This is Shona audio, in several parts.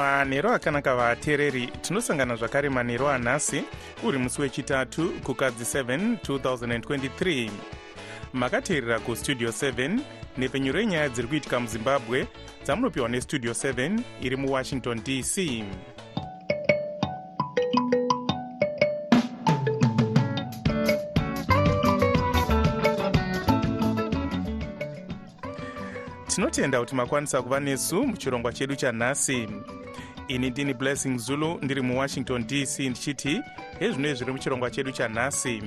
manhero akanaka vateereri tinosangana zvakare manhero anhasi uri musi wechitatu kukadzi 7 2023 makateerera kustudio 7 nhepfenyuro yenyaya dziri kuitika muzimbabwe dzamunopiwa nestudio 7 iri muwashington dc tinotenda kuti makwanisa kuva nesu muchirongwa chedu chanhasi ini ndini blessing zulu ndiri muwashington dc ndichiti hezvinoi zviri muchirongwa chedu chanhasi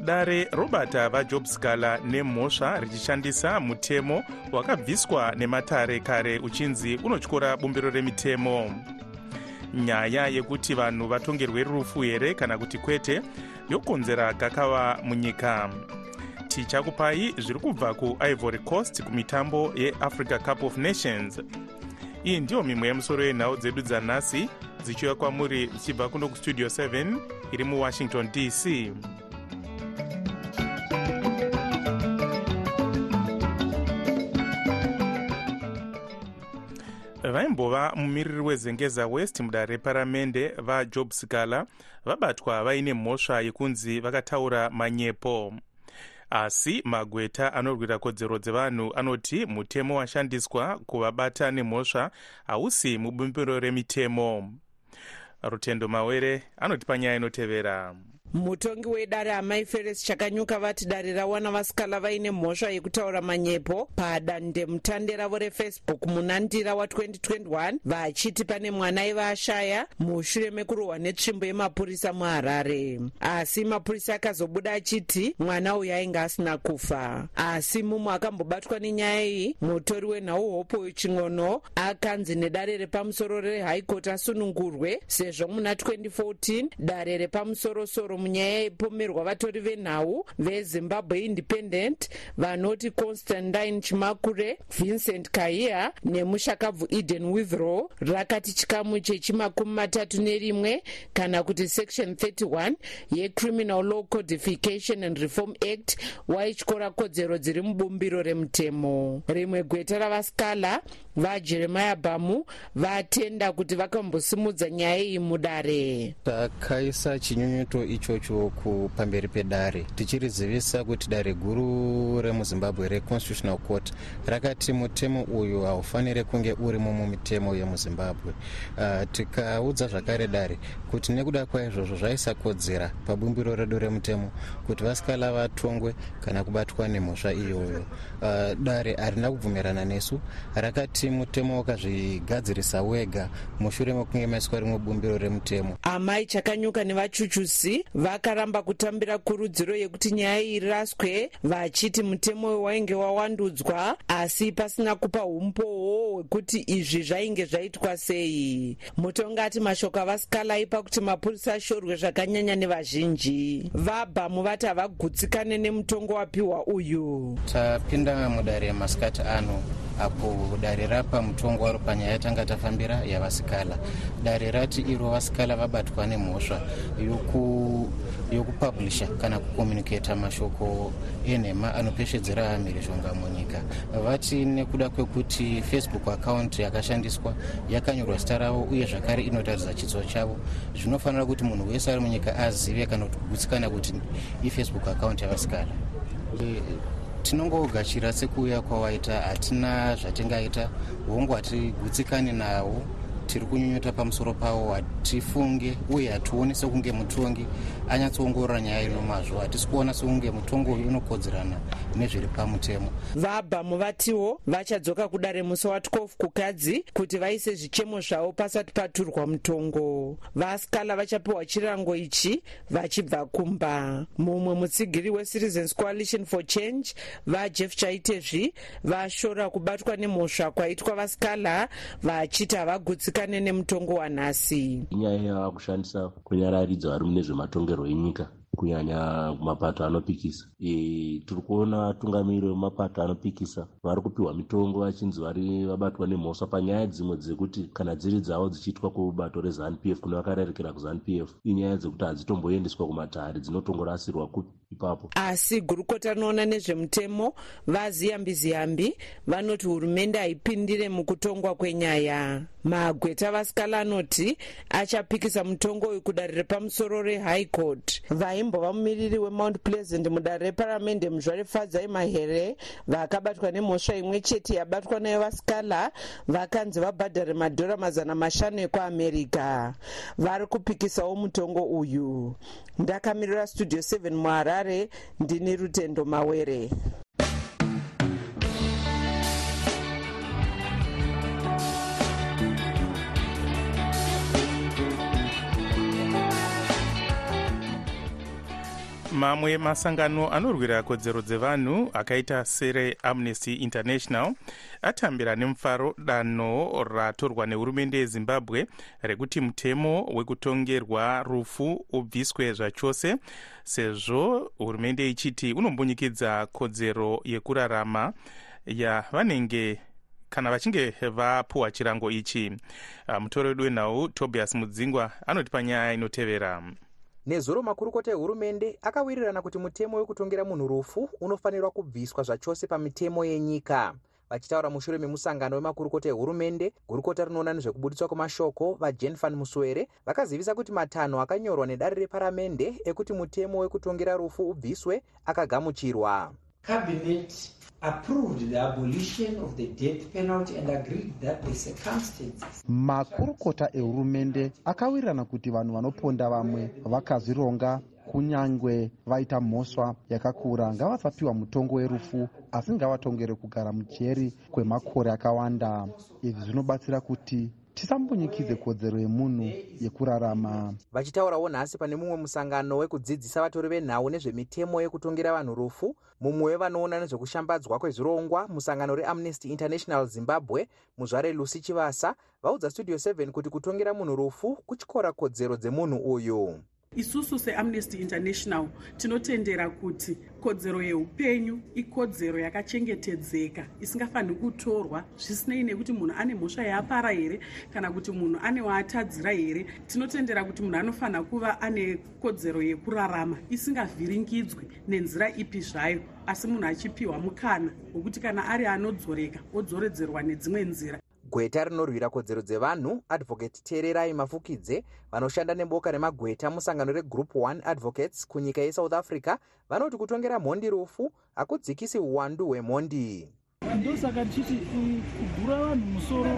dare robert vajob scala nemhosva richishandisa mutemo wakabviswa nematare kare uchinzi unotyora bumbiro remitemo. Nyaya yekuti vanhu vatongerwe rufu here kana kuti kwete yokonzera gakava munyika. Tichakupai zviri kubva kuivory coast kumitambo yeafrica cup of nations iyi ndiyo mimwe yemusoro yenhau dzedu dzanhasi dzichiuya kwamuri dzichibva kuno kustudio 7 iri muwashington dc vaimbova mumiriri wezengeza west mudare reparamende vajob scala vabatwa vaine mhosva yekunzi vakataura manyepo asi magweta anorwira kodzero dzevanhu anoti mutemo washandiswa kuvabata nemhosva hausi mubumbiro remitemo. Rutendo mawere anotipa nyaya inotevera mutongi wedare amai feres chakanyuka vati dare rawana vasikala vaine mhosva yekutaura manyepo. Padandemutande ravo refacebook munandira wa2021 vachiti pane mwana aiva ashaya mushure mekurohwa netsvimbo yemapurisa muharare. Asi mapurisa akazobuda achiti mwana uyu ainge asina kufa. Asi mumwe akambobatwa nenyaya iyi mutori wenhau hopo ching'ono akanzi nedare repamusoro rehighcourt asunungurwe sezvo muna 2014 dare repamusorosoro munyaya yepomerwa vatori venhau vezimbabwe independent vanoti constantine chimakure vincent kahia nemushakabvu eden withrow rakati chikamu chechimakumi matatu nerimwe kana kuti section 31 yecriminal law codification and reform act waityora kodzero dziri mubumbiro remutemo. Rimwe gweta ravaskala vajeremiya bamu vatenda kuti vakambosimudza nyaya iyi mudare. Takaisa chinyunyuto ichocho kupamberi pedare tichirizivisa kuti dare guru remuzimbabwe reconstitutional court rakati mutemo uyu haufaniri kunge urimo mumitemo yemuzimbabwe. Uh, tikaudza zvakare dare kuti nekuda kwaizvozvo zvaisakodzera pabumbiro redu remutemo kuti vasikala vatongwe kana kubatwa nemhosva iyoyo. Uh, dare harina kubvumirana nesu rakati mutemo wakazvigadzirisa wega mushure mekunge maiswa rimwe bumbiro remutemo. Amai chakanyuka nevachuchusi vakaramba kutambira kurudziro yekuti nyaya iyi iraswe vachiti mutemo wainge wawandudzwa asi pasina kupa umpowo hwekuti izvi zvainge zvaitwa sei. Mutongi ati mashoko avasikala aipa kuti mapurisa ashorwe zvakanyanya nevazhinji. Vabhamu vati havagutsikane nemutongo wapiwa uyu. Tapinda mudare yemasikati ano apo dare rapa mutongo waro panyaya yatanga tafambira yavasikala. Dare rati iro vasikala vabatwa nemhosva yokupublisha kana kucommunicata mashoko enhema anopeshedzera mhirizhonga munyika. Vati nekuda kwekuti facebook account yakashandiswa yakanyorwa zita ravo uye zvakare inotaridza chitso chavo zvinofanira kuti munhu wese ari munyika azive kana kugutsikana kuti ifacebook account yavasikala tinongogachira sekuuya kwawaita hatina zvatingaita. Hongu hatigutsikani nawo tiri kunyunyuta pamusoro pavo hatifunge uye hationi sekunge mutongi anyatsoongorora nyaya ino mazvo. Hatisi kuona sekunge mutongo uyu unokodzerana nezviri pamutemo. Vabhamu vatiwo vachadzoka kudare musi wa12 kukadzi kuti vaise zvichemo zvavo pasati paturwa mutongo. Vasikala vachapiwa chirango ichi vachibva kumba. Mumwe mutsigiri wecitizens coalition for change vajeff chaitezvi vashora kubatwa nemhosva kwaitwa vasikala vachiti havagutsikane nemutongo wanhasi. Inyaya yava kushandisa kunyararidza vari mune zvematongerwo enyika kunyanya mapato anopikisa. E, tiri kuona tungamiriri vemapato anopikisa vari kupiwa mitongo vachinzi vari vabatwa nemhosva panyaya dzimwe dzekuti kana dziri dzavo dzichiitwa kubato rezanup f kune vakarerekera kuzanup f inyaya dzekuti hadzitomboendeswa kumatare dzinotongorasirwa ipapo. Asi gurukota rinoona nezvemutemo vaziyambiziyambi vanoti hurumende haipindire mukutongwa kwenyaya. Magweta vasikala anoti achapikisa mutongo uyu kudare repamusoro rehigh court. Vaimbova mumiriri wemount pleasant mudare reparamende muzvare fadzai mahere vakabatwa nemhosva imwe chete yabatwa nayo vasikala vakanzi vabhadhare madhora mazana mashanu ekuamerica vari kupikisawo mutongo uyu. Ndakamirira studio 7 muharare ndini rutendo mawere mamwe masangano anorwira kodzero dzevanhu akaita sereamnesty international atambira nemufaro danho ratorwa nehurumende yezimbabwe rekuti mutemo wekutongerwa rufu ubviswe zvachose sezvo hurumende ichiti unombunyikidza kodzero yekurarama yavanenge kana vachinge vapuwa chirango ichi. Mutori wedu wenhau tobias mudzingwa anoti panyaya inotevera nezuro makurukota ehurumende akawirirana kuti mutemo wekutongera munhu rufu unofanirwa kubviswa zvachose pamitemo yenyika. Vachitaura mushure memusangano wemakurukota ehurumende gurukota rinoona nezvekubudiswa kwemashoko vajen van muswere vakazivisa kuti matanho akanyorwa nedare reparamende ekuti mutemo wekutongera rufu ubviswe akagamuchirwa cabinet approved the abolition of the death penalty and agreed that the circumstances makurukota ehurumende akawirirana kuti vanhu vanoponda vamwe vakazvironga kunyange vaita mhosva yakakura ngavasapiwa mutongo werufu asi ngavatongere kugara mujeri kwemakore akawanda. Izvi zvinobatsira kuti tisambunyikidze kodzero yemunhu yekurarama. Vachitaurawo nhasi pane mumwe musangano wekudzidzisa vatori venhau nezvemitemo yekutongera vanhu rufu. Mumwe wevanoona nezvekushambadzwa kwezvirongwa musangano reamnesty international zimbabwe muzvare lucy chivasa vaudza studio 7 kuti kutongera munhu rufu kutyora kodzero dzemunhu uyu isusu seamnesty international tinotendera kuti kodzero yeupenyu ikodzero yakachengetedzeka isingafaniri kutorwa. Zvisinei nekuti munhu ane mhosva yaapara here kana kuti munhu ane waatadzira here. Tinotendera kuti munhu anofanira kuva ane kodzero yekurarama isingavhiringidzwi nenzira ipi zvayo asi munhu achipiwa mukana wekuti kana ari anodzoreka odzoredzerwa nedzimwe nzira gweta rinorwira kodzero dzevanhu advocate teererai mafukidze vanoshanda neboka remagweta musangano regroup 1 advocates kunyika yesouth africa vanoti kutongera mhondi rufu hakudzikisi uwandu hwemhondi ndosaka tichiti kugura vanhu musoro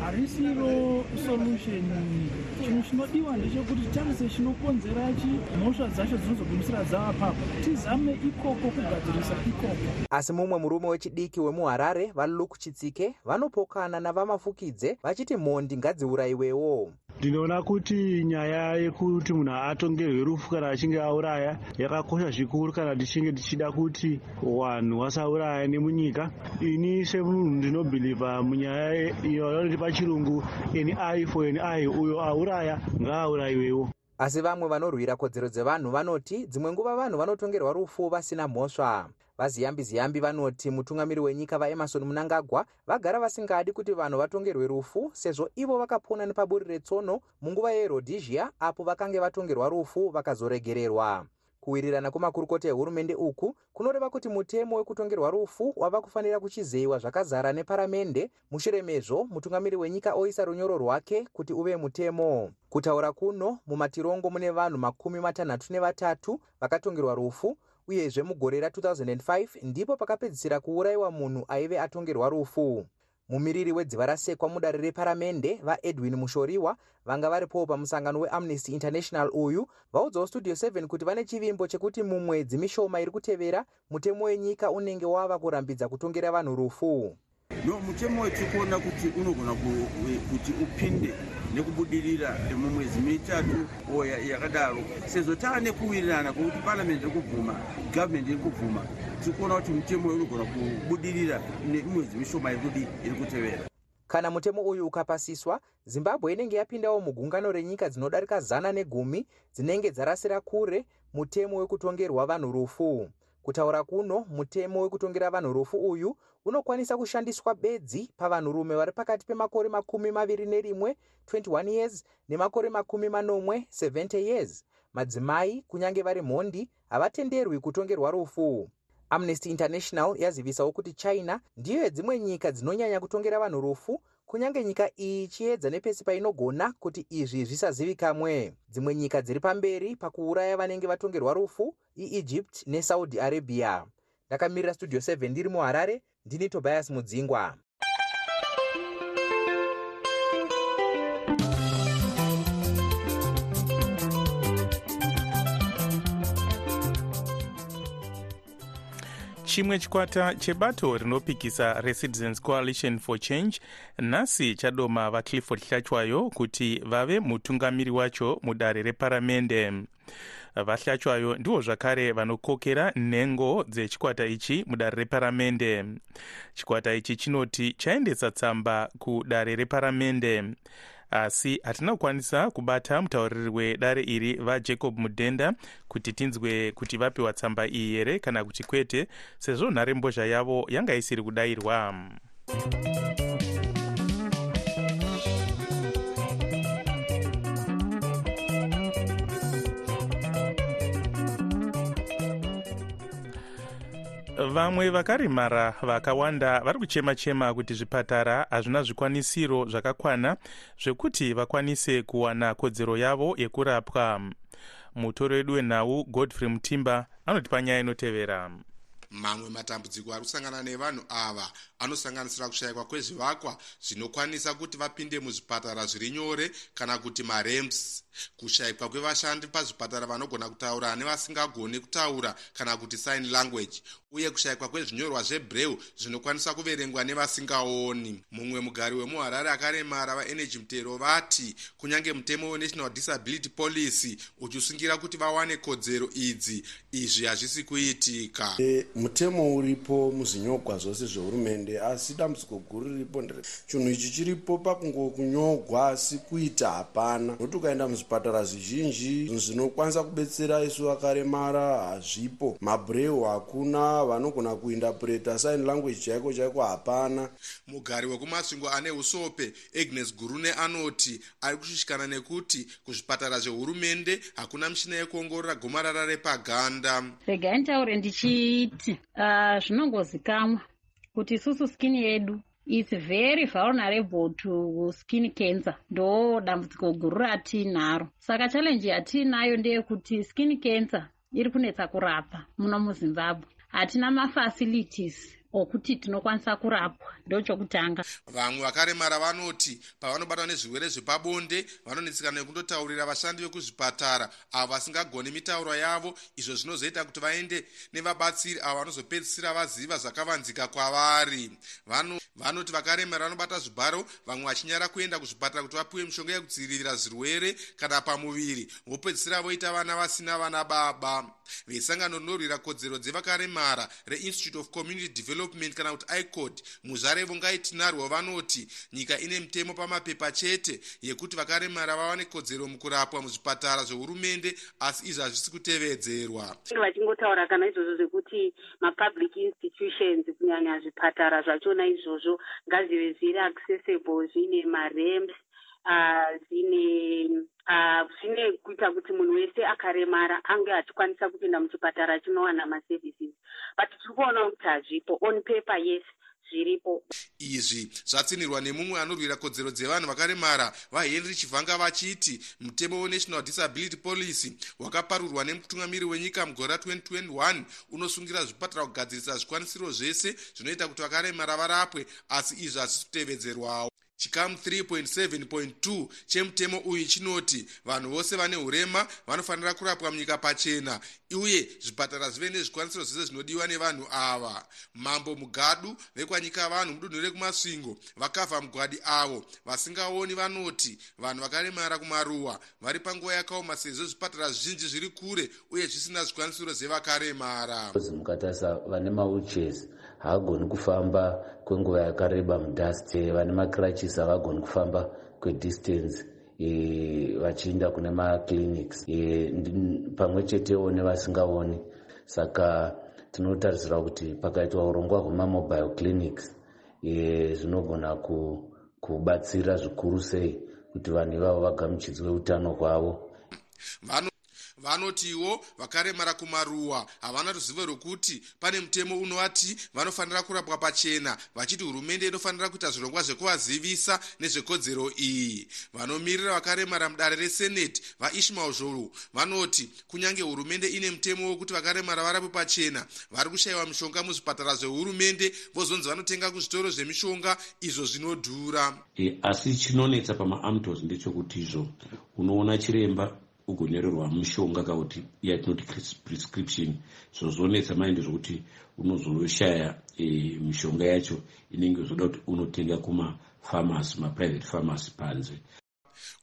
harisiro solution. Chinhu chinodiwa ndechekuti tarise chinokonzera chi mhosva dzacho dzinozogumisira dzava papo tizame ikoko kugadzirisa ikoko. Asi mumwe murume wechidiki wemuharare valuke chitsike vanopokana navamafukidze vachiti mhondi ngadziurayiwewo ndinoona kuti nyaya yekuti munhu atongerwe rufu kana achinge auraya yakakosha zvikuru kana tichinge tichida kuti wanhu vasauraya nemunyika. Ini semunhu ndinobhilivha munyaya iyo vanoti pachirungu an i for an i uyo auraya ngaaurayiwewo asi vamwe vanorwira kodzero dzevanhu vanoti dzimwe nguva vanhu vanotongerwa rufu vasina mhosva vaziyambi-ziyambi vanoti mutungamiri wenyika vaemarson munangagwa vagara vasingadi kuti vanhu vatongerwe rufu sezvo ivo vakapona nepaburi retsono munguva yerhodhisia apo vakange vatongerwa rufu vakazoregererwa. Kuwirirana kwemakurukota ehurumende uku kunoreva kuti mutemo wekutongerwa rufu wava kufanira kuchizeyiwa zvakazara neparamende. Mushure mezvo mutungamiri wenyika oisa runyoro rwake kuti uve mutemo. Kutaura kuno mumatirongo mune vanhu makumi matanhatu nevatatu vakatongerwa rufu uyezve mugore ra2005 ndipo pakapedzisira kuurayiwa munhu aive atongerwa rufu. Mumiriri wedziva rasekwa mudare reparamende vaedwin mushoriwa vanga varipowo pamusangano weamnesty international uyu vaudzawo studio 7 kuti vane chivimbo chekuti mumwedzi mishoma iri kutevera mutemo wenyika unenge wava kurambidza kutongera vanhu rufu no mutemo wetiri kuona kuti unogona kuti upinde nekubudirira mumwedzi mitatu yakadaro. Sezvo taane kuwirirana kwokuti paramende iri kubvuma gavhumendi iri kubvuma tiri kuona kuti mutemo uyu unogona kubudirira nemwedzi mishoma irikudi iri kutevera. Kana mutemo uyu ukapasiswa zimbabwe inenge yapindawo mugungano renyika dzinodarika zana negumi dzinenge dzarasira kure mutemo wekutongerwa vanhu rufu. Kutaura kuno mutemo wekutongera vanhu rufu uyu unokwanisa kushandiswa bedzi pavanhurume vari pakati pemakore makumi maviri nerimwe 21 years nemakore makumi manomwe 70 years. Madzimai kunyange vari mhondi havatenderwi kutongerwa rufu. Amnesty international yazivisawo kuti china ndiyo yedzimwe nyika dzinonyanya kutongera vanhu rufu kunyange nyika iyi ichiedza nepesi painogona kuti izvi zvisazivikamwe dzimwe nyika dziri pamberi pakuuraya vanenge vatongerwa rufu iegypt nesaudi arabia. Ndakamirira studio 7 ndiri muharare ndini tobias mudzingwa. Chimwe chikwata chebato rinopikisa recitizens coalition for change nhasi chadoma vaclifford hlachwayo kuti vave mutungamiri wacho mudare reparamende vahlachwayo ndivo zvakare vanokokera nhengo dzechikwata ichi mudare reparamende. Chikwata ichi chinoti chaendesa tsamba kudare reparamende. Asi hatina kukwanisa kubata mutauriri wedare iri vajacob mudhenda kuti tinzwe kuti vapiwa tsamba iyi here kana kuti kwete sezvo nharembozha yavo yanga isiri kudayirwa vamwe vakaremara vakawanda vari kuchema-chema kuti zvipatara hazvina zvikwanisiro zvakakwana zvekuti vakwanise kuwana kodzero yavo yekurapwa. Mutori wedu wenhau godfrey mutimba anotipa nyaya inotevera. Mamwe matambudziko ari kusangana nevanhu ava anosanganisira kushayikwa kwezvivakwa zvinokwanisa kuti vapinde muzvipatara zviri nyore kana kuti marems kushayikwa kwevashandi pazvipatara vanogona kutaura nevasingagoni kutaura kana kuti sign language uye kushayikwa kwezvinyorwa zvebreu zvinokwanisa kuverengwa nevasingaoni. Mumwe mugari wemuharare akaremara vaenergy mutero vati kunyange mutemo wenational disability policy uchisungira kuti vawane kodzero idzi izvi hazvisi kuitika. E, mutemo uripo muzvinyogwa zvose zvehurumende asi dambudziko guru riripo chinhu ichi chiripo pakungokunyogwa asi kuita hapana. Nokuti ukaenda muzvipatara zvizhinji zvinokwanisa kubetsera isu vakaremara hazvipo. Mabreu hakuna vanogona kuindapureta sign language chaiko chaiko hapana. Mugari wekumasvingo ane usope agnes gurune anoti ari kushushikana nekuti kuzvipatara zvehurumende hakuna mishina yekuongorora gomarara repaganda. Regai ntaure ndichiti uh, zvinongozikamwa kuti isusu skini yedu its very vulnerable to skin cancer. Ndo dambudziko guru ratinaro saka chalenji yatiinayo ndeyekuti skin cancer iri kunetsa kurapa muno muzimbabwe. Hatina mafacilities okuti tinokwanisa kurapwa ndo chokutanga. Vamwe vakaremara vanoti pavanobatwa nezvirwere zvepabonde vanonetsekana nekundotaurira vashandi vekuzvipatara avo vasingagoni mitauro yavo izvo zvinozoita kuti vaende nevabatsiri avo vanozopedzisira vaziva zvakavanzika kwavari. Vanoti vakaremara vanobata zvibharo vamwe vachinyara kuenda kuzvipatara kuti vapiwe mishonga yekudzivirira zvirwere kana pamuviri vopedzisira voita vana vasina vana baba. Vesangano rinorwira kodzero dzevakaremara reinstitute of community development kana kuti icod muzvarevo ngaitinarwo vanoti nyika ine mitemo pamapepa chete yekuti vakaremara vawane kodzero mukurapwa muzvipatara zvehurumende asi izvi hazvisi kutevedzerwa. Vachingotaura kana izvozvo zvekuti mapublic institutions kunyanya zvipatara zvachona izvozvo ngazive zviri accessible zvine marems zvine zvine kuita kuti munhu wese akaremara ange achikwanisa kupinda muchipatara achinowana maservices but tiri kuona kuti hazvipo. On paper yes zviripo. Izvi zvatsinirwa nemumwe anorwira kodzero dzevanhu vakaremara vahenry chivhanga vachiti mutemo wenational disability policy wakaparurwa nemutungamiri wenyika mugore ra2021 unosungira zvipatara kugadzirisa zvikwanisiro zvese zvinoita kuti vakaremara varapwe asi izvi hazvisi kutevedzerwawo chikamu 3.7.2 chemutemo uyu chinoti vanhu vose vane urema vanofanira kurapwa munyika pachena uye zvipatara zvive nezvikwanisiro zvese zvinodiwa nevanhu ava. Mambo mugadu vekwanyika vanhu mudunhu rekumasvingo vakavha mugwadi avo. Vasingaoni vanoti vanhu vakaremara kumaruwa vari panguva yakaoma sezvo zvipatara zvizhinji zviri kure uye zvisina zvikwanisiro zvevakaremara mukatarisa vane mawheelchairs haagoni kufamba kwenguva yakareba mudust vane macrutches havagoni kufamba kwedistance e, vachienda kune maclinics. E, pamwe chetewo nevasingaoni. Saka tinotarisira kuti pakaitwa urongwa hwemamobile clinics e, zvinogona kubatsira zvikuru sei kuti vanhu ivavo vagamuchidzwe utano hwavo vanotiwo vakaremara kumaruwa. Havana ruzivo rwekuti pane mutemo unovati vanofanira kurapwa pachena vachiti hurumende inofanira kuita zvirongwa zvekuvazivisa nezvekodzero iyi. Vanomirira vakaremara mudare reseneti vaishmael zhou vanoti kunyange hurumende ine mutemo wekuti vakaremara varapwe pachena vari kushayiwa mishonga muzvipatara zvehurumende vozonzi vanotenga kuzvitoro zvemishonga izvo zvinodhura. E, asi chinonetsa pamaamtos ndechekuti izvo unoona chiremba ugonyorerwa mushonga kana kuti yatinoti prescription. Zvozonetsa maindi zvokuti unozoshaya e, mishonga yacho inenge zvoda kuti unotenga kumafamasi maprivate famasi panze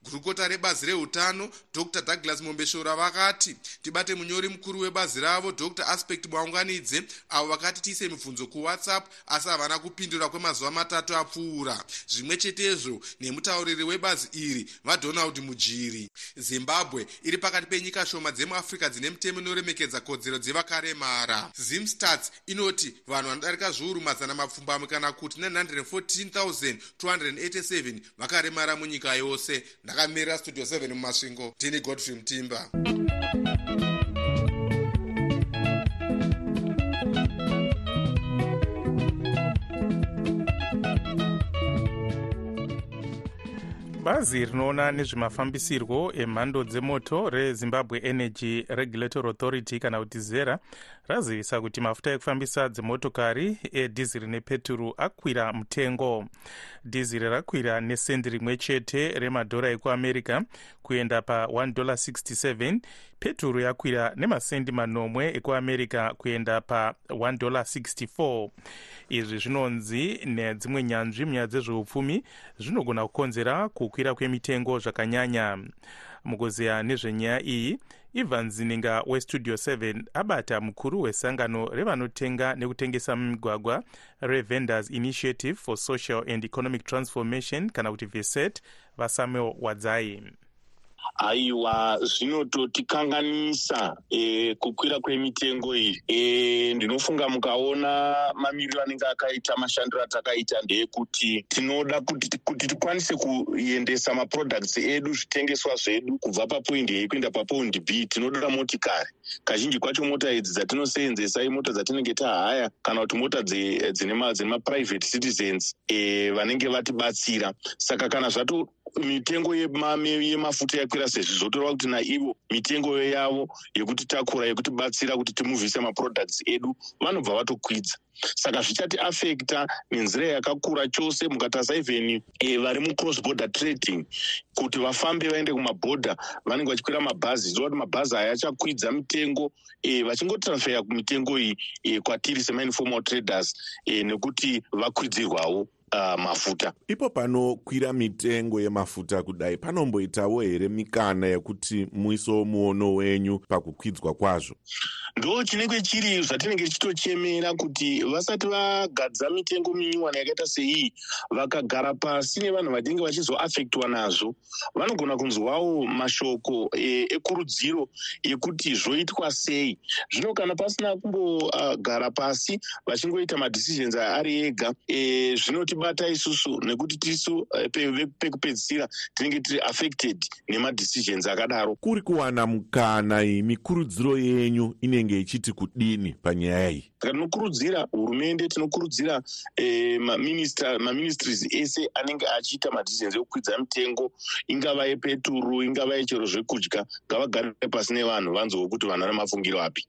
gurukota rebazi reutano dr. Douglas mombeshora vakati tibate munyori mukuru webazi ravo dr. Aspect mwaunganidze avo vakati tiise mibvunzo kuwhatsapp asi havana kupindura kwemazuva matatu apfuura. Zvimwe chetezvo nemutauriri webazi iri vadonald mujiri. Zimbabwe iri pakati penyika shoma dzemuafrica dzine mutemo inoremekedza kodzero dzevakaremara. Zimstats inoti vanhu vanodarika zviuru mazana mapfumbamwe kana kuti 914287 vakaremara munyika yose ndakamirira studio 7 mumasvingo tini godfrey mutimba bazi rinoona nezvemafambisirwo emhando dzemoto rezimbabwe energy regulatory authority kana kuti zera razivisa kuti mafuta ekufambisa dzemotokari edhiziri nepeturu akwira mutengo. Dhiziri rakwira nesendi rimwe chete remadhora ekuamerica kuenda pa167 peturu yakwira nemasendi manomwe ekuamerica kuenda pa164 izvi zvinonzi nedzimwe nyanzvi munyaya dzezveupfumi zvinogona kukonzera kukwira kwemitengo zvakanyanya. Mukuzeya nezvenyaya iyi ivan zininga westudio 7 abata mukuru wesangano revanotenga nekutengesa mumigwagwa revendors initiative for social and economic transformation kana kuti veset vasamuel wadzai aiwa zvinototikanganisa e, kukwira kwemitengo iyi. E, ndinofunga mukaona mamiriro anenge akaita mashandiro atakaita ndeyekuti tinoda kuti, kuti tikwanise kuendesa maproducts edu zvitengeswa zvedu kubva papoindi a kuenda papoindi b. Tinoda motikari. Kazhinji kwacho mota idzi dzatinosevenzesa imota dzatinenge tahaya kana kuti mota dzine maprivate citizens e, vanenge vatibatsira. Saka kana zvato mitengo yemafuta yakwira sezvi zvotoreva kuti naivo mitengo yavo yekuti takura yekuti batsira kuti timuvhise maproducts edu vanobva vatokwidza. Saka zvichati afekta nenzira yakakura chose mukatarisa even e, vari mucross border trading kuti vafambe vaende kumabhodha vanenge vachikwira mabhazi. Zova kuti mabhazi aya achakwidza mitengo e, vachingotransferya mitengo iyi e, kwatiri semainformal traders e, nekuti vakwidzirwawo uh, mafuta. Ipo panokwira mitengo yemafuta kudai panomboitawo here mikana yekuti muisewo muono wenyu pakukwidzwa kwazvo? Ndo chinenge chiri zvatinenge tichitochemera kuti vasati vagadza mitengo minyuwana yakaita seiyi vakagara pasi nevanhu vanenge vachizoafektwa nazvo vanogona kunzwawo mashoko ekurudziro e, yekuti zvoitwa sei. Zvino kana pasina kumbogara uh, pasi vachingoita madecisions ari ega e, zvinotibata isusu nekuti tisu e, pekupedzisira tinenge tiri affected nemadecisions akadaro. Kuri kuwana mukana iyi mikurudziro yenyu ine inenge ichiti kudini panyaya iyi? Saka tinokurudzira hurumende tinokurudzira eh, maministries ese anenge achiita madhisensi ekukwidza mitengo. Ingava yepeturu ingava yechero zvekudya ngavagare pasi nevanhu vanzwewo kuti vanhu vane mafungiro api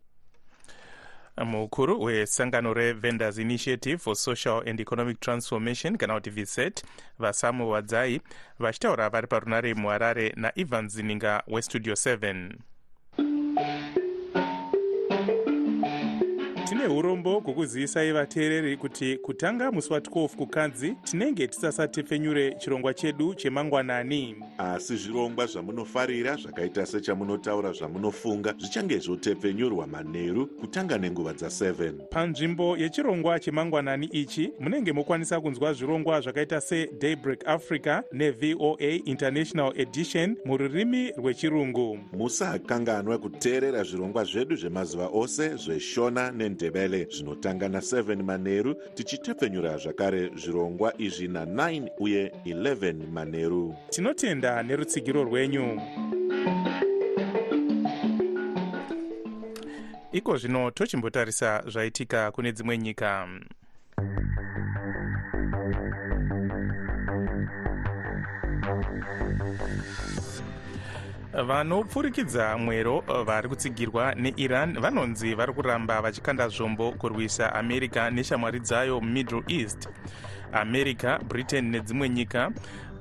mukuru wesangano revendors initiative for social and economic transformation kana kuti vset vasamu wadzai vachitaura vari parunare muharare naivan zininga westudio 7 tine urombo hwokuzivisai vateereri kuti kutanga musi wa12 kukadzi tinenge tisasatepfenyure chirongwa chedu chemangwanani. Asi zvirongwa zvamunofarira zvakaita sechamunotaura zvamunofunga zvichange zvotepfenyurwa manheru kutanga nenguva dza7 panzvimbo yechirongwa chemangwanani ichi munenge mokwanisa kunzwa zvirongwa zvakaita sedaybreak africa nevoa international edition mururimi rwechirungu. Musakanganwa kuteerera zvirongwa zvedu zvemazuva ose zveshona nendebele zvinotanga na7 manheru tichitepfenyura zvakare zvirongwa izvi na9 uye 11 manheru tinotenda nerutsigiro rwenyu. Iko zvino tochimbotarisa zvaitika kune dzimwe nyika vanopfurikidza mwero vari kutsigirwa neiran. Vanonzi vari kuramba vachikanda zvombo kurwisa america neshamwari dzayo mumiddle east. America britain nedzimwe nyika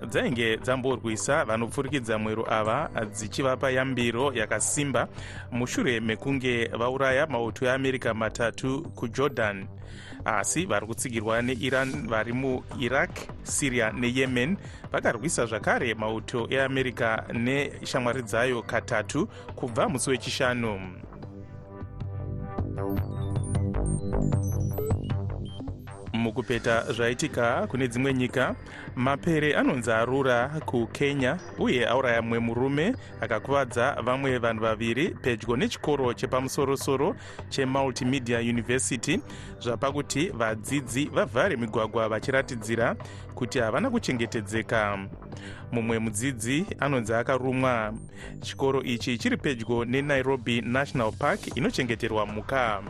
dzainge dzamborwisa. Vanopfurikidza mwero ava dzichivapa yambiro yakasimba. Mushure mekunge vauraya mauto eamerica matatu kujordan asi vari kutsigirwa neiran vari muiraq syria neyemen. Vakarwisa zvakare mauto eamerica neshamwari dzayo katatu kubva musi wechishanu mukupeta zvaitika kune dzimwe nyika mapere anonzi arura kukenya uye auraya mumwe murume akakuvadza vamwe vanhu vaviri pedyo nechikoro chepamusorosoro chemultimedia university zvapakuti vadzidzi vavhare migwagwa vachiratidzira kuti havana kuchengetedzeka. Mumwe mudzidzi anonzi akarumwa. Chikoro ichi chiri pedyo nenairobi national park inochengeterwa mhuka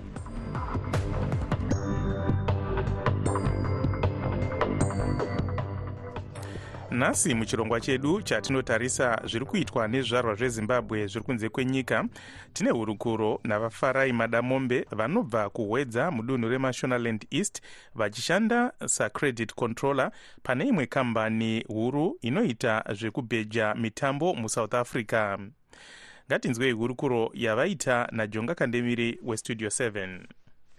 nhasi muchirongwa chedu chatinotarisa zviri kuitwa nezvizvarwa zvezimbabwe zviri kunze kwenyika tine hurukuro navafarai madamombe vanobva kuhwedza mudunhu remashonaland east vachishanda sacredit controller pane imwe kambani huru inoita zvekubheja mitambo musouth africa. Ngatinzwei hurukuro yavaita najonga kandemiri westudio 7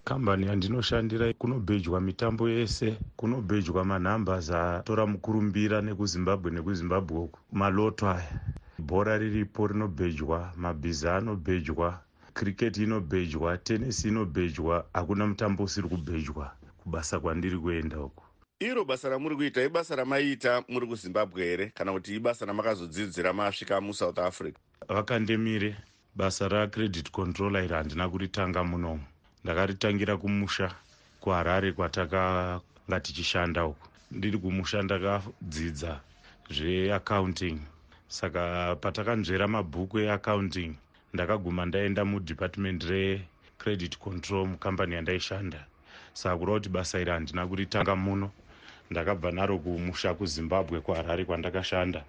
kambani yandinoshandira kunobhejwa mitambo yese kunobhejwa manhambers atora mukurumbira nekuzimbabwe nekuzimbabwe uku. Maloto aya bhora riripo rinobhejwa mabhiza anobhejwa kriketi inobhejwa tenisi inobhejwa hakuna mutambo usiri kubhejwa kubasa kwandiri kuenda uku. Iro basa ramuri kuita ibasa ramaiita muri kuzimbabwe here? Kana kuti ibasa ramakazodzidzira masvika musouth africa? Vakandemire basa racredit controller iri handina kuritanga munomu ndakaritangira kumusha kuharare kwatakanga tichishanda uku. Ndiri kumusha ndakadzidza zveaccounting. Saka patakanzvera mabhuku eaccounting ndakaguma ndaenda mudepartment recredit control mukambani yandaishanda. Saka kureva kuti basa iri handina kuritanga muno. Ndakabva naro kumusha kuzimbabwe kuharare kwandakashanda.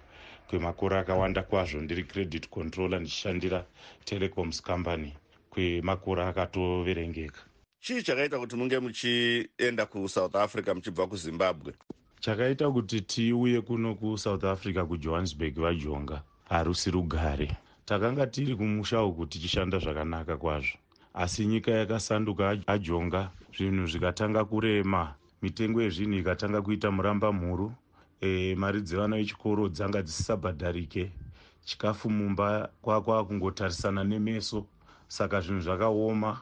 Kwemakore akawanda kwazvo ndiri credit controller ndichishandira telecoms company kwemakore akatoverengeka. Chii chakaita kuti munge muchienda kusouth africa muchibva kuzimbabwe? Chakaita kuti tiuye kuno kusouth africa kujohannesburg vajonga. Harusi rugare. Takanga tiri kumusha uku tichishanda zvakanaka kwazvo. Asi nyika yakasanduka ajonga zvinhu zvikatanga kurema. Mitengo yezvinhu ikatanga kuita muramba mhuru e, mari dzevana vechikoro dzanga dzisisabhadharike chikafu mumba kwakwa kungotarisana nemeso saka zvinhu zvakaoma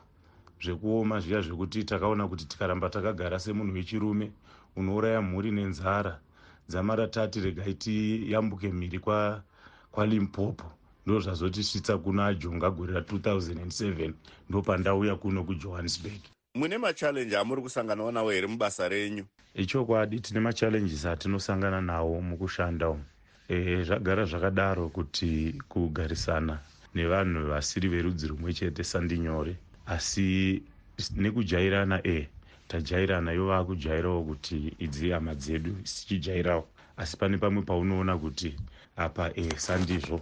zvekuoma zviya zvekuti takaona kuti tikaramba takagara semunhu wechirume unouraya mhuri nenzara. Dzamara tati regai tiyambuke mhiri kwalimpopo kwa ndo zvazotisvitsa kuno ajonga gore ra2007 ndo pandauya kuno kujohannesburg. Mune machallenji amuri kusanganawo nawo here mubasa renyu? Ichokwadi tine machallenges atinosangana nawo mukushanda umu. E, zvagara zvakadaro kuti kugarisana nevanhu vasiri verudzi rumwe chete sandinyore. Asi nekujairana e tajairana ivo vaakujairawo kuti idzi hama dzedu sichijairawo asi pane pamwe paunoona kuti apa e sandizvo.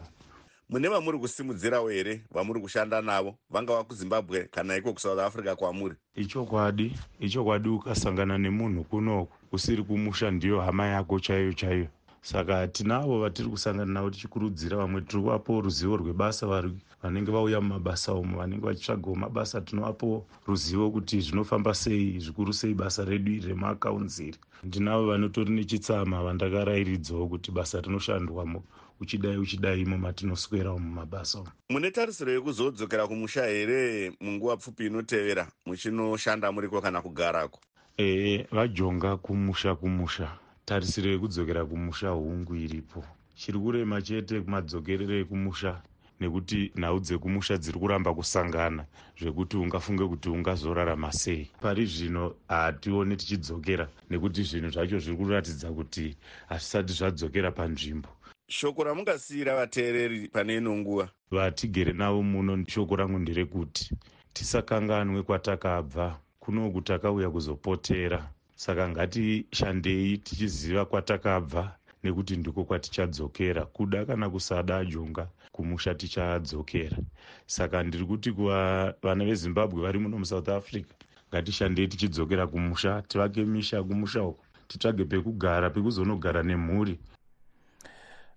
Mune vamuri kusimudzirawo here vamuri kushanda navo vangava kuzimbabwe kana iko kusouth africa kwamuri? Ichokwadi ichokwadi ukasangana nemunhu kunoku usiri kumusha ndiyo hama yako chaiyo chaiyo saka tinavo vatiri kusangana navo tichikurudzira vamwe tiri kuvapawo ruzivo rwebasa vanenge vauya mumabasa umo vanenge vachitsvagawo mabasa tinovapawo ruzivo kuti zvinofamba sei zvikuru sei basa redu iri remaakaunziri. Ndinavo vanotori nechitsama vandakarairidzawo kuti basa rinoshandwamo uchidai uchidai imo matinoswerawo mumabasa umo mune tarisiro yekuzodzokera kumusha here munguva pfupi inotevera muchinoshanda muriko kana kugarako? Ee vajonga kumusha kumusha tarisiro yekudzokera kumusha hungu iripo. Chiri kurema chete kumadzokerero ekumusha nekuti nhau dzekumusha dziri kuramba kusangana zvekuti ungafunge kuti ungazorarama sei. Pari zvino hatione tichidzokera nekuti zvinhu zvacho zviri kuratidza kuti hazvisati zvadzokera panzvimbo. Shoko ramungasiyira vateereri pane ino nguva. Vatigere navo muno shoko rangu nderekuti tisakanganwe kwatakabva. Kunoku takauya kuzopotera saka ngatishandei tichiziva kwatakabva nekuti ndiko kwatichadzokera. Kuda kana kusada ajonga kumusha tichadzokera. Saka ndiri kuti kuva vana vezimbabwe vari muno musouth africa ngatishandei tichidzokera kumusha tivake misha kumusha uko titsvage pekugara pekuzonogara nemhuri.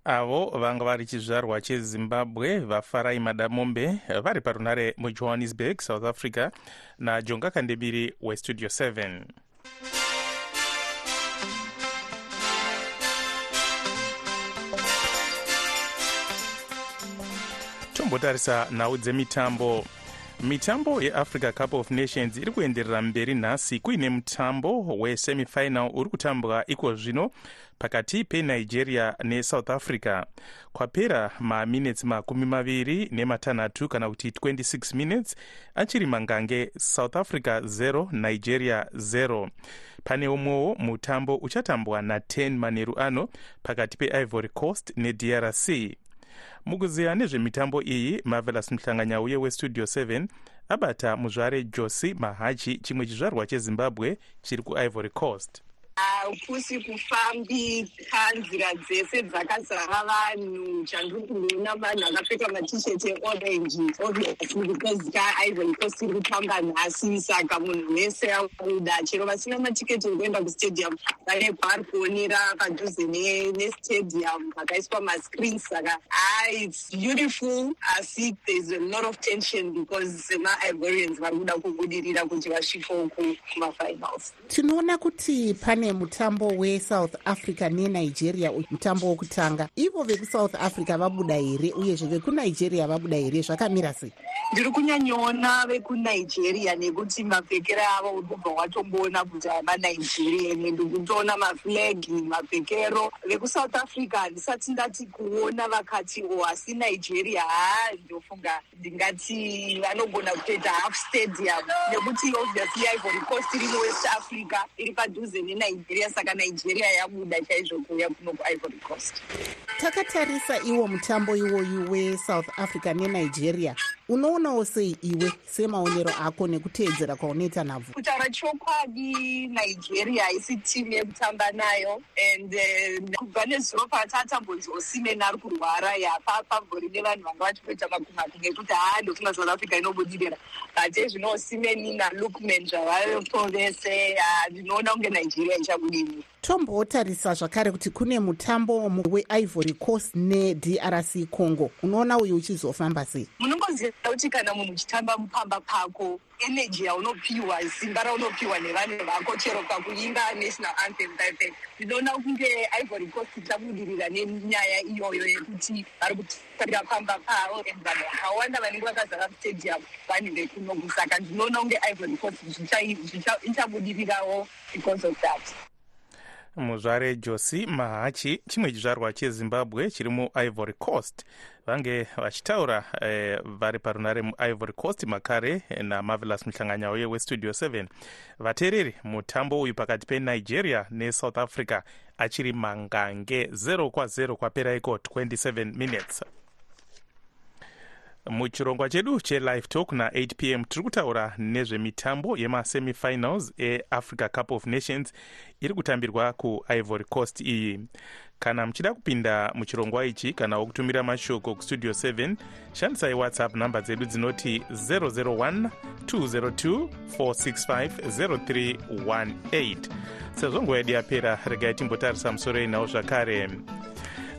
Avo vanga vari chizvarwa chezimbabwe vafarai madamombe vari parunare mujohannesburg south africa najonga kandebiri westudio 7 tombotarisa nhau dzemitambo. Mitambo yeafrica cup of nations iri kuenderera mberi nhasi kuine mutambo wesemifinal uri kutambwa iko zvino pakati penigeria nesouth africa. Kwapera maminitsi makumi maviri nematanhatu kana kuti 26 minutes achiri mangange south africa 0 nigeria 0 pane umwewo mutambo uchatambwa na10 manheru ano pakati peivory coast nedrc mukuziva nezvemitambo iyi marvelous muhlanganyauye westudio 7 abata muzvare josi mahachi chimwe chizvarwa chezimbabwe chiri kuivory coast hakusi kufambika nzira dzese dzakazara vanhu. Chandiri kuona vanhu vakapfeka matisheti eorange obviously because kaivory coast iri kutamba nhasi. Saka munhu wese akuda chero vasina matiketi ekuenda kustadium vane kwaari kuonera padhuze nestadium vakaiswa mascreens. Saka hai its beautiful asi thereis a lot of tension because semaivorians vari kuda kubudirira kuti vasvikeoku kumafinals. Tinoona kuti pane mutambo wesouth africa nenigeria mutambo wokutanga. Ivo vekusouth africa vabuda here uyezve vekunigeria vabuda here zvakamira sei ndiri kunyanyoona vekunigeria nekuti mapfekero avo urikubva watomboona kuti amanigerian ndikutoona maflagi mapfekero. Vekusouth africa handisati ndati kuona vakati o asi nigeria haa ndofunga ndingati vanogona kutoita half stadium. Nekuti obviously ivory coast iri muwest africa iri padhuze nenigeria saka nigeria yabuda chaizvo kuuya kuno kuivory coast. Takatarisa iwo mutambo iwoyu wesouth africa nenigeria unoonawo sei iwe semaonero ako nekuteedzera kwaunoita nhabvu kutaura chokwadi nigeria haisi timu yekutamba nayo and uh, kubva nezuva patatambonzi osimen ari kurwara yapa pambori nevanhu vanga vachitoita makumatu ngekuti haa ndofunga south africa inobudirira but ezvino osimen nalukman zvavapo vese ndinoona kunge nigeria ichabudiri tombotarisa zvakare kuti kune mutambo weivory coast nedrc congo. Unoona uyu uchizofamba sei? Munongoziva kuti kana munhu uchitamba mupamba pako eneji yaunopiwa simba raunopiwa nevanhu vako chero pakuimba national anthem type ndinoona kunge ivory coast ichabudirira nenyaya iyoyo yekuti vari kutambira pamba pavo and vanhu vakawanda vanenge vakazara mustadium vanenge kunoku saka ndinoona kunge ivory coast ichabudirirawo because of that muzvare josi mahachi chimwe chizvarwa chezimbabwe chiri muivory coast. Vange vachitaura eh, vari parunare muivory coast makare namarvelous muhlanganyauye westudio 7 vateereri mutambo uyu pakati penigeria nesouth africa achiri mangange 0 kwa0 kwapera iko 27 minutes muchirongwa chedu chelive talk na8 p m tiri kutaura nezvemitambo yemasemifinals eafrica cup of nations iri kutambirwa kuivory coast iyi. Kana muchida kupinda muchirongwa ichi kana wokutumira mashoko kustudio 7 shandisai whatsapp nhamba dzedu dzinoti 001 202 465 0318 sezvo nguva yedu yapera regai timbotarisa musoro inawo zvakare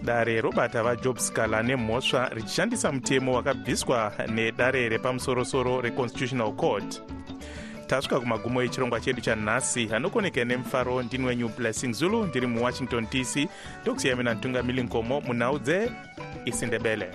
dare robata vajob scala nemhosva richishandisa mutemo wakabviswa nedare repamusorosoro reconstitutional court. Tasvika kumagumo echirongwa chedu chanhasi anokoneka nemufaro ndini wenyu blessing zulu ndiri muwashington dc ndokusiyamina ntungamili nkomo munhau dzeisindebele